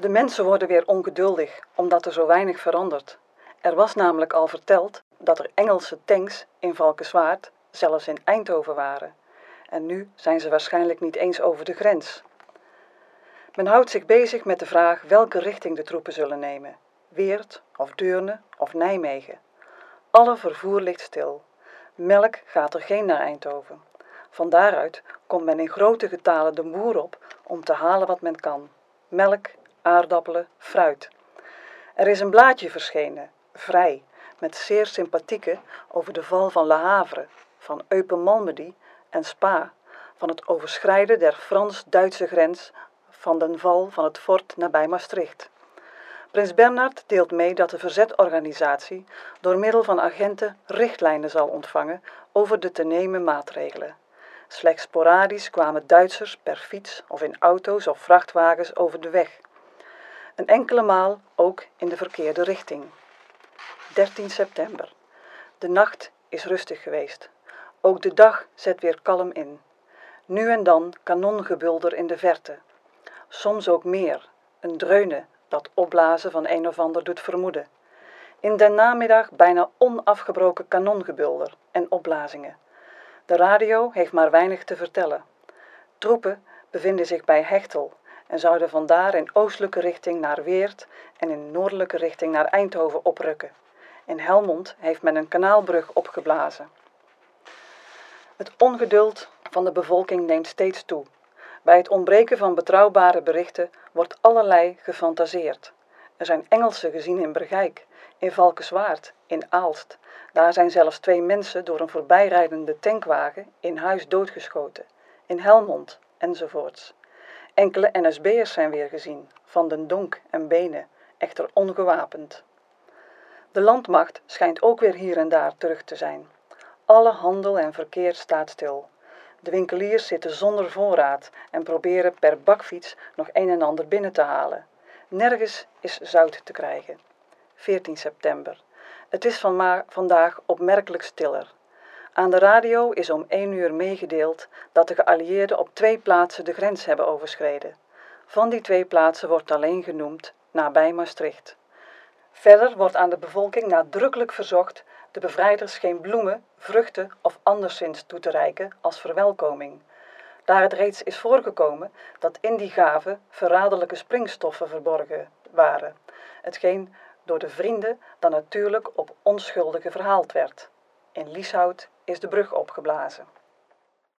De mensen worden weer ongeduldig omdat er zo weinig verandert. Er was namelijk al verteld dat er Engelse tanks in Valkenswaard, zelfs in Eindhoven waren. En nu zijn ze waarschijnlijk niet eens over de grens. Men houdt zich bezig met de vraag welke richting de troepen zullen nemen: Weert of Deurne of Nijmegen. Alle vervoer ligt stil. Melk gaat er geen naar Eindhoven. Van daaruit komt men in grote getalen de boer op om te halen wat men kan: melk, aardappelen, fruit. Er is een blaadje verschenen, vrij, met zeer sympathieke over de val van Le Havre, van Eupen-Malmedy en Spa, van het overschrijden der Frans-Duitse grens, van den val van het fort nabij Maastricht. Prins Bernhard deelt mee dat de verzetorganisatie door middel van agenten richtlijnen zal ontvangen over de te nemen maatregelen. Slechts sporadisch kwamen Duitsers per fiets of in auto's of vrachtwagens over de weg. Een enkele maal ook in de verkeerde richting. 13 september. De nacht is rustig geweest. Ook de dag zet weer kalm in. Nu en dan kanongebulder in de verte. Soms ook meer, een dreunen dat opblazen van een of ander doet vermoeden. In den namiddag bijna onafgebroken kanongebulder en opblazingen. De radio heeft maar weinig te vertellen. Troepen bevinden zich bij Hechtel en zouden vandaar in oostelijke richting naar Weert en in noordelijke richting naar Eindhoven oprukken. In Helmond heeft men een kanaalbrug opgeblazen. Het ongeduld van de bevolking neemt steeds toe. Bij het ontbreken van betrouwbare berichten wordt allerlei gefantaseerd. Er zijn Engelsen gezien in Bergijk, in Valkenswaard, in Aalst. Daar zijn zelfs twee mensen door een voorbijrijdende tankwagen in huis doodgeschoten. In Helmond, enzovoorts. Enkele NSB'ers zijn weer gezien, van den donk en benen, echter ongewapend. De landmacht schijnt ook weer hier en daar terug te zijn. Alle handel en verkeer staat stil. De winkeliers zitten zonder voorraad en proberen per bakfiets nog een en ander binnen te halen. Nergens is zout te krijgen. 14 september. Het is van vandaag opmerkelijk stiller. Aan de radio is om één uur meegedeeld dat de geallieerden op twee plaatsen de grens hebben overschreden. Van die twee plaatsen wordt alleen genoemd nabij Maastricht. Verder wordt aan de bevolking nadrukkelijk verzocht de bevrijders geen bloemen, vruchten of anderszins toe te reiken als verwelkoming. Daar het reeds is voorgekomen dat in die gave verraderlijke springstoffen verborgen waren, hetgeen door de vrienden dan natuurlijk op onschuldigen verhaald werd. In Lieshout is de brug opgeblazen.